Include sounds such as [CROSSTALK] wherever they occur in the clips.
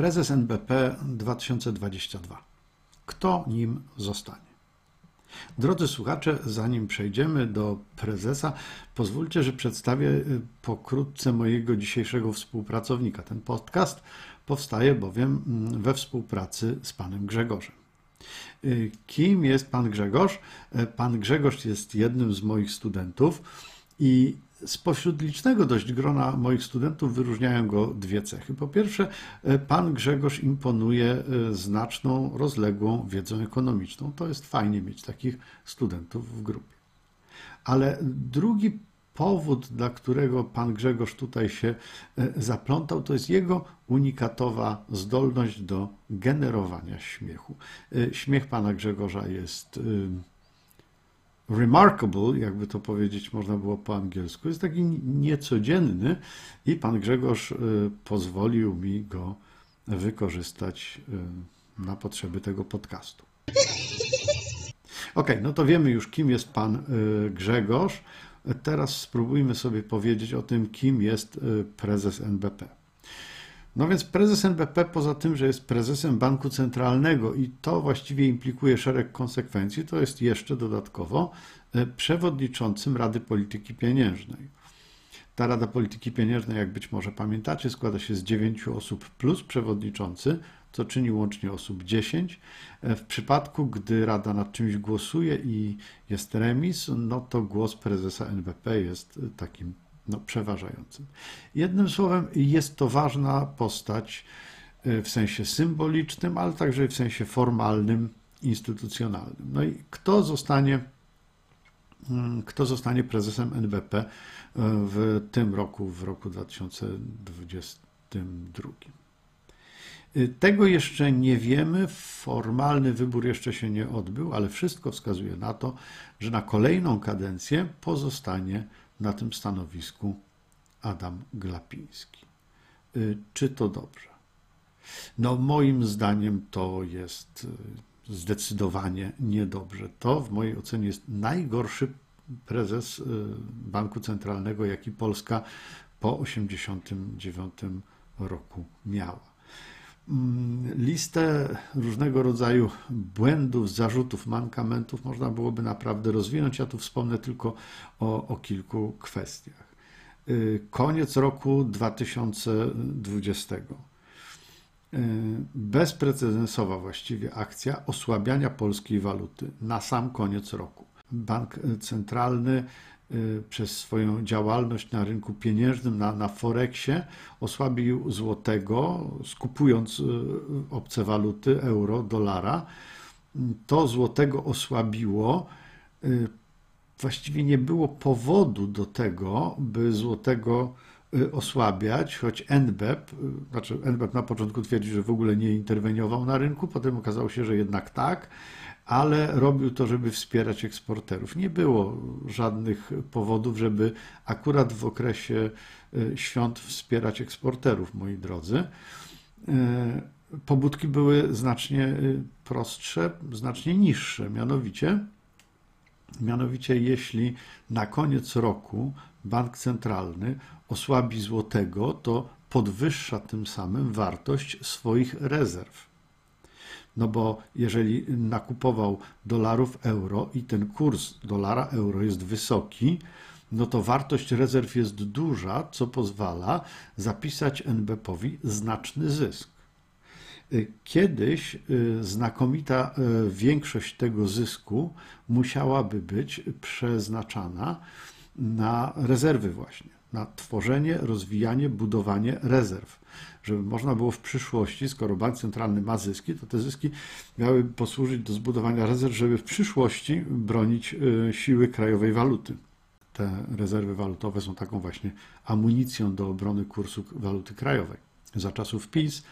Prezes NBP 2022. Kto nim zostanie? Drodzy słuchacze, zanim przejdziemy do prezesa, pozwólcie, że przedstawię y, pokrótce mojego dzisiejszego współpracownika. Ten podcast powstaje bowiem mm, we współpracy z panem Grzegorzem. Y, kim jest pan Grzegorz? Y, pan Grzegorz jest jednym z moich studentów i Spośród licznego dość grona moich studentów wyróżniają go dwie cechy. Po pierwsze, e, pan Grzegorz imponuje e, znaczną, rozległą wiedzą ekonomiczną. To jest fajnie mieć takich studentów w grupie. Ale drugi powód, dla którego pan Grzegorz tutaj się e, zaplątał, to jest jego unikatowa zdolność do generowania śmiechu. Śmiech pana Grzegorza jest remarkable, jakby to powiedzieć można było po angielsku, jest taki niecodzienny i pan Grzegorz y, pozwolił mi go wykorzystać y, na potrzeby tego podcastu. Ok, no to wiemy już, kim jest pan y, Grzegorz. Teraz spróbujmy sobie powiedzieć o tym, kim jest prezes NBP. No więc prezes NBP, poza tym, że jest prezesem banku centralnego i to właściwie implikuje szereg konsekwencji, to jest jeszcze dodatkowo e, przewodniczącym Rady Polityki Pieniężnej. Ta Rada Polityki Pieniężnej, jak być może pamiętacie, składa się z dziewięciu osób plus przewodniczący, co czyni łącznie osób 10. E, w przypadku, gdy Rada nad czymś głosuje i jest remis, no to głos prezesa NBP jest takim no, przeważającym. Jednym słowem, jest to ważna postać y, w sensie symbolicznym, ale także w sensie formalnym, instytucjonalnym. No i kto zostanie, mm, kto zostanie prezesem NBP y, w tym roku, w roku 2022? Y, tego jeszcze nie wiemy, formalny wybór jeszcze się nie odbył, ale wszystko wskazuje na to, że na kolejną kadencję pozostanie na tym stanowisku Adam Glapiński. Y, czy to dobrze? No, moim zdaniem to jest y, zdecydowanie niedobrze. To w mojej ocenie jest najgorszy prezes y, Banku Centralnego, jaki Polska po 1989 roku miała. Mm, listę różnego rodzaju błędów, zarzutów, mankamentów można byłoby naprawdę rozwinąć. Ja tu wspomnę tylko o, o kilku kwestiach. Y, koniec roku 2020. Y, bezprecedensowa właściwie akcja osłabiania polskiej waluty na sam koniec roku. Bank centralny przez swoją działalność na rynku pieniężnym, na, na Forexie, osłabił złotego, skupując y, obce waluty, euro, dolara. To złotego osłabiło. Y, właściwie nie było powodu do tego, by złotego osłabiać, choć NBEP, znaczy NBEP na początku twierdzi, że w ogóle nie interweniował na rynku, potem okazało się, że jednak tak ale robił to, żeby wspierać eksporterów. Nie było żadnych powodów, żeby akurat w okresie e, świąt wspierać eksporterów, moi drodzy. Pobudki były znacznie prostsze, znacznie niższe, mianowicie Mianowicie, jeśli na koniec roku bank centralny osłabi złotego, to podwyższa tym samym wartość swoich rezerw. No bo jeżeli nakupował dolarów euro i ten kurs dolara euro jest wysoki, no to wartość rezerw jest duża, co pozwala zapisać NBP-owi znaczny zysk. Kiedyś y, znakomita y, większość tego zysku musiałaby być przeznaczana na rezerwy właśnie na tworzenie, rozwijanie, budowanie rezerw. Żeby można było w przyszłości, skoro bank centralny ma zyski, to te zyski miały posłużyć do zbudowania rezerw, żeby w przyszłości bronić y, siły krajowej waluty. Te rezerwy walutowe są taką właśnie amunicją do obrony kursu waluty krajowej. Za czasów PiS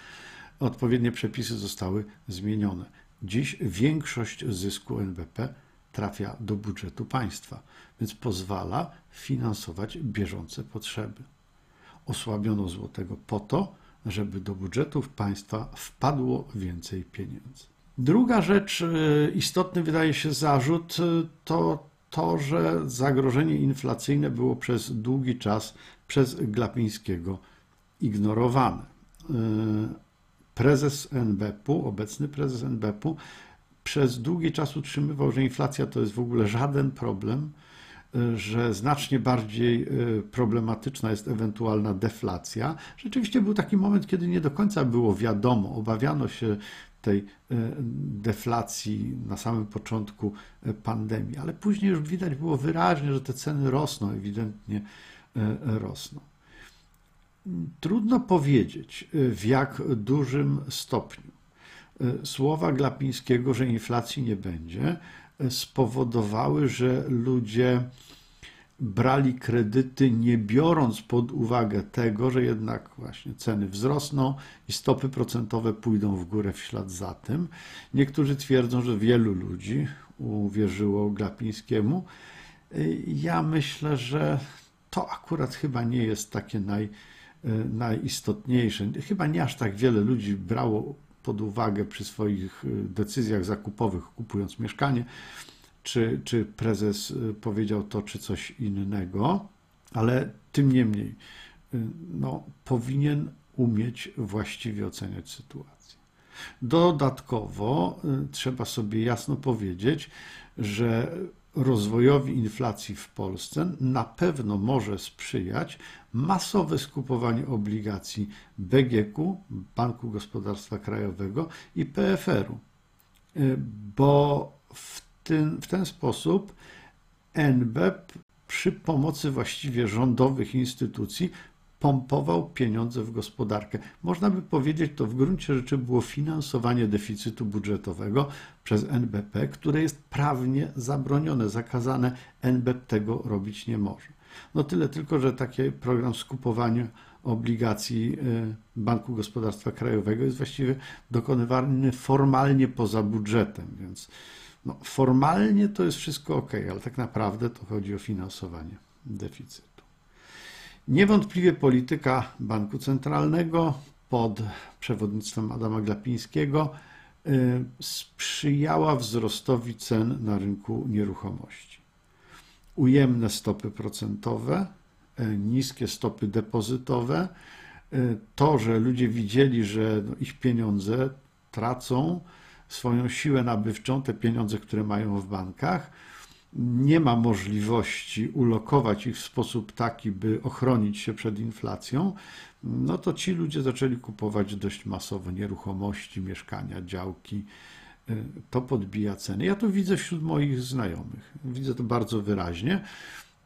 odpowiednie przepisy zostały zmienione. Dziś większość zysku NBP trafia do budżetu państwa, więc pozwala finansować bieżące potrzeby. Osłabiono złotego po to, żeby do budżetów państwa wpadło więcej pieniędzy. Druga rzecz, e, istotny wydaje się zarzut, e, to to, że zagrożenie inflacyjne było przez długi czas przez Glapińskiego ignorowane. E, prezes NBP-u, obecny prezes NBP-u, przez długi czas utrzymywał, że inflacja to jest w ogóle żaden problem, że znacznie bardziej problematyczna jest ewentualna deflacja. Rzeczywiście był taki moment, kiedy nie do końca było wiadomo, obawiano się tej deflacji na samym początku pandemii, ale później już widać było wyraźnie, że te ceny rosną, ewidentnie rosną. Trudno powiedzieć, w jak dużym stopniu słowa Glapińskiego, że inflacji nie będzie, spowodowały, że ludzie brali kredyty, nie biorąc pod uwagę tego, że jednak właśnie ceny wzrosną i stopy procentowe pójdą w górę w ślad za tym. Niektórzy twierdzą, że wielu ludzi uwierzyło Glapińskiemu. Ja myślę, że to akurat chyba nie jest takie naj, najistotniejsze. Chyba nie aż tak wiele ludzi brało pod uwagę przy swoich decyzjach zakupowych, kupując mieszkanie, czy, czy prezes powiedział to, czy coś innego, ale tym niemniej no, powinien umieć właściwie oceniać sytuację. Dodatkowo trzeba sobie jasno powiedzieć, że rozwojowi inflacji w Polsce na pewno może sprzyjać masowe skupowanie obligacji BGK, Banku Gospodarstwa Krajowego i PFR-u, bo w ten, w ten sposób NBP przy pomocy właściwie rządowych instytucji pompował pieniądze w gospodarkę. Można by powiedzieć, to w gruncie rzeczy było finansowanie deficytu budżetowego przez NBP, które jest prawnie zabronione, zakazane. NBP tego robić nie może. No tyle tylko, że taki program skupowania obligacji y, Banku Gospodarstwa Krajowego jest właściwie dokonywany formalnie poza budżetem, więc no, formalnie to jest wszystko ok, ale tak naprawdę to chodzi o finansowanie deficytu. Niewątpliwie polityka Banku Centralnego pod przewodnictwem Adama Glapińskiego y, sprzyjała wzrostowi cen na rynku nieruchomości. Ujemne stopy procentowe, y, niskie stopy depozytowe, y, to, że ludzie widzieli, że no, ich pieniądze tracą swoją siłę nabywczą, te pieniądze, które mają w bankach, nie ma możliwości ulokować ich w sposób taki, by ochronić się przed inflacją, no to ci ludzie zaczęli kupować dość masowo nieruchomości, mieszkania, działki. Y, to podbija ceny. Ja to widzę wśród moich znajomych. Widzę to bardzo wyraźnie.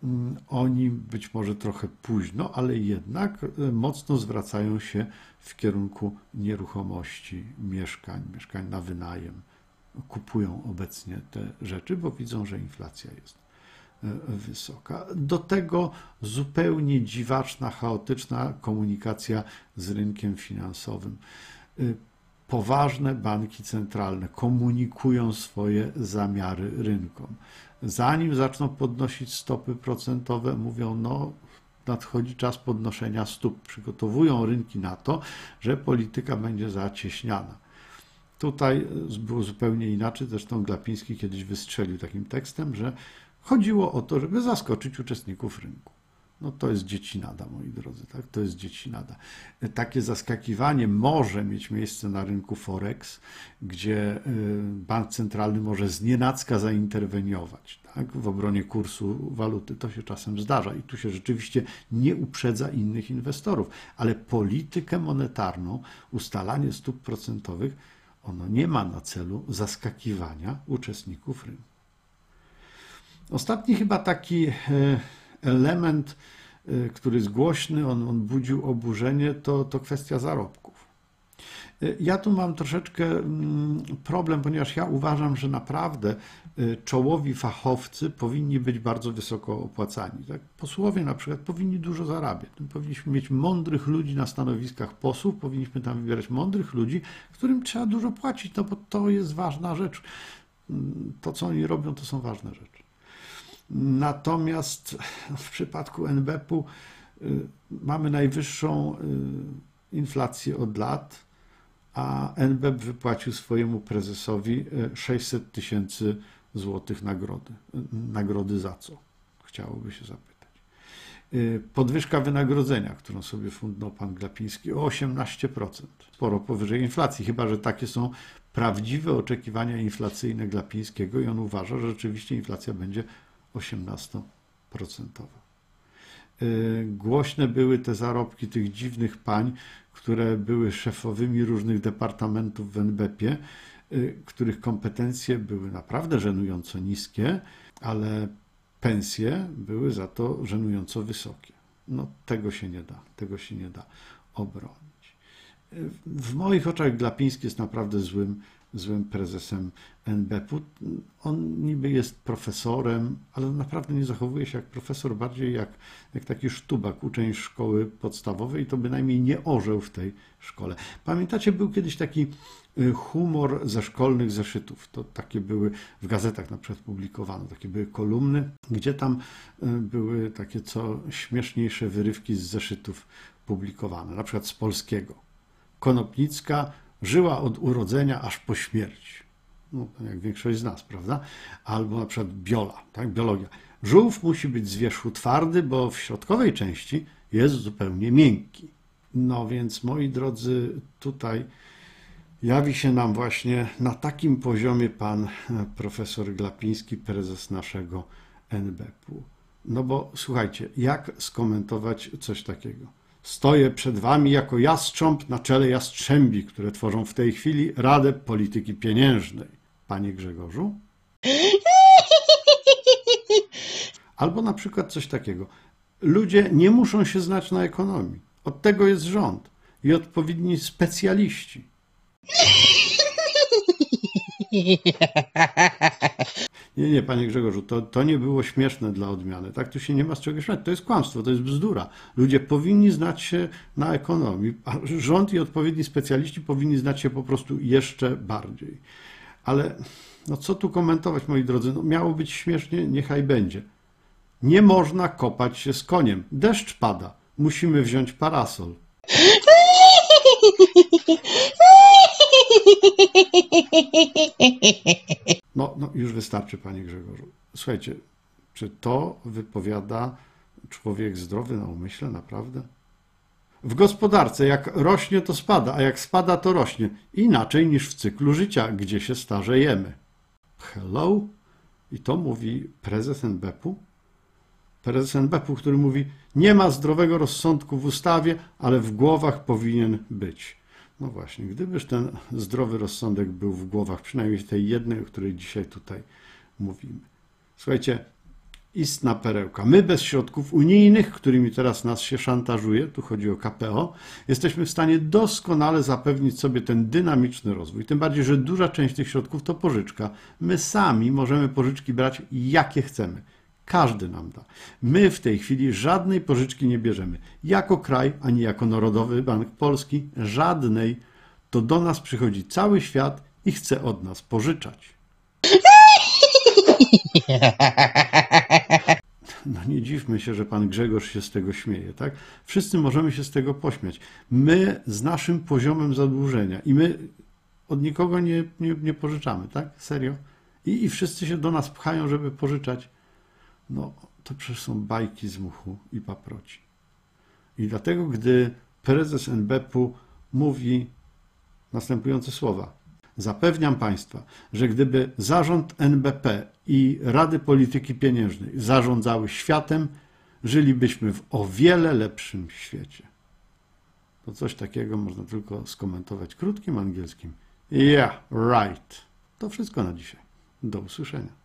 Mm, oni być może trochę późno, ale jednak y, mocno zwracają się w kierunku nieruchomości, mieszkań, mieszkań na wynajem kupują obecnie te rzeczy, bo widzą, że inflacja jest e, wysoka. Do tego zupełnie dziwaczna, chaotyczna komunikacja z rynkiem finansowym. E, poważne banki centralne komunikują swoje zamiary rynkom. Zanim zaczną podnosić stopy procentowe, mówią: No, nadchodzi czas podnoszenia stóp. Przygotowują rynki na to, że polityka będzie zacieśniana. Tutaj było zupełnie inaczej, zresztą Glapiński kiedyś wystrzelił takim tekstem, że chodziło o to, żeby zaskoczyć uczestników rynku. No to jest dziecinada, moi drodzy, tak? To jest dziecinada. Takie zaskakiwanie może mieć miejsce na rynku Forex, gdzie y, bank centralny może znienacka zainterweniować tak? w obronie kursu waluty. To się czasem zdarza i tu się rzeczywiście nie uprzedza innych inwestorów, ale politykę monetarną, ustalanie stóp procentowych ono nie ma na celu zaskakiwania uczestników rynku. Ostatni chyba taki e, element, e, który jest głośny, on, on budził oburzenie, to, to kwestia zarobków. E, ja tu mam troszeczkę mm, problem, ponieważ ja uważam, że naprawdę Y, czołowi fachowcy powinni być bardzo wysoko opłacani. Tak? Posłowie na przykład powinni dużo zarabiać. Powinniśmy mieć mądrych ludzi na stanowiskach posłów, powinniśmy tam wybierać mądrych ludzi, którym trzeba dużo płacić, no bo to jest ważna rzecz. Mm, to, co oni robią, to są ważne rzeczy. Natomiast w przypadku NBP-u y, mamy najwyższą y, inflację od lat, a NBP wypłacił swojemu prezesowi 600 tysięcy złotych nagrody. Nagrody za co? Chciałoby się zapytać. Y, Podwyżka wynagrodzenia, którą sobie fundnął pan Glapiński o 18%. Sporo powyżej inflacji, chyba że takie są prawdziwe oczekiwania inflacyjne Glapińskiego i on uważa, że rzeczywiście inflacja będzie 18%. Y, Głośne były te zarobki tych dziwnych pań, które były szefowymi różnych departamentów w NBP-ie, y, których kompetencje były naprawdę żenująco niskie, ale pensje były za to żenująco wysokie. No tego się nie da, tego się nie da obronić. W moich oczach Glapiński jest naprawdę złym, złym prezesem NBP-u. On niby jest profesorem, ale naprawdę nie zachowuje się jak profesor, bardziej jak, jak taki sztubak, uczeń szkoły podstawowej, to bynajmniej nie orzeł w tej szkole. Pamiętacie, był kiedyś taki y, humor ze szkolnych zeszytów. To takie były w gazetach na przykład publikowane, takie były kolumny, gdzie tam y, były takie co śmieszniejsze wyrywki z zeszytów publikowane, na przykład z polskiego. Konopnicka żyła od urodzenia aż po śmierć. No, jak większość z nas, prawda? Albo na przykład biola, tak? biologia. Żółw musi być z wierzchu twardy, bo w środkowej części jest zupełnie miękki. No więc, moi drodzy, tutaj jawi się nam właśnie na takim poziomie pan profesor Glapiński, prezes naszego NBP-u. No bo słuchajcie, jak skomentować coś takiego? Stoję przed wami jako jastrząb na czele jastrzębi, które tworzą w tej chwili Radę Polityki Pieniężnej. Panie Grzegorzu? Albo na przykład coś takiego. Ludzie nie muszą się znać na ekonomii. Od tego jest rząd i odpowiedni specjaliści. Nie, nie, panie Grzegorzu, to, to nie było śmieszne dla odmiany. Tak, tu się nie ma z czego śmiać. To jest kłamstwo, to jest bzdura. Ludzie powinni znać się na ekonomii, a rząd i odpowiedni specjaliści powinni znać się po prostu jeszcze bardziej. Ale no co tu komentować, moi drodzy? No, miało być śmiesznie, niechaj będzie. Nie można kopać się z koniem. Deszcz pada. Musimy wziąć parasol. [LAUGHS] No, no już wystarczy, panie Grzegorzu. Słuchajcie, czy to wypowiada człowiek zdrowy na umyśle, naprawdę? W gospodarce, jak rośnie, to spada, a jak spada, to rośnie. Inaczej niż w cyklu życia, gdzie się starzejemy. Hello? I to mówi prezes NBP-u? Prezes NBP-u, który mówi, nie ma zdrowego rozsądku w ustawie, ale w głowach powinien być. No właśnie, gdybyż ten zdrowy rozsądek był w głowach, przynajmniej tej jednej, o której dzisiaj tutaj mówimy. Słuchajcie, istna perełka. My bez środków unijnych, którymi teraz nas się szantażuje, tu chodzi o KPO, jesteśmy w stanie doskonale zapewnić sobie ten dynamiczny rozwój. Tym bardziej, że duża część tych środków to pożyczka. My sami możemy pożyczki brać jakie chcemy. Każdy nam da. My w tej chwili żadnej pożyczki nie bierzemy. Jako kraj, ani jako Narodowy Bank Polski, żadnej. To do nas przychodzi cały świat i chce od nas pożyczać. No nie dziwmy się, że pan Grzegorz się z tego śmieje, tak? Wszyscy możemy się z tego pośmiać. My z naszym poziomem zadłużenia i my od nikogo nie, nie, nie pożyczamy, tak? Serio? I, I wszyscy się do nas pchają, żeby pożyczać. No, to przecież są bajki z muchu i paproci. I dlatego, gdy prezes NBP-u mówi następujące słowa. Zapewniam Państwa, że gdyby zarząd NBP i Rady Polityki Pieniężnej zarządzały światem, żylibyśmy w o wiele lepszym świecie. To coś takiego można tylko skomentować krótkim angielskim. Yeah, right. To wszystko na dzisiaj. Do usłyszenia.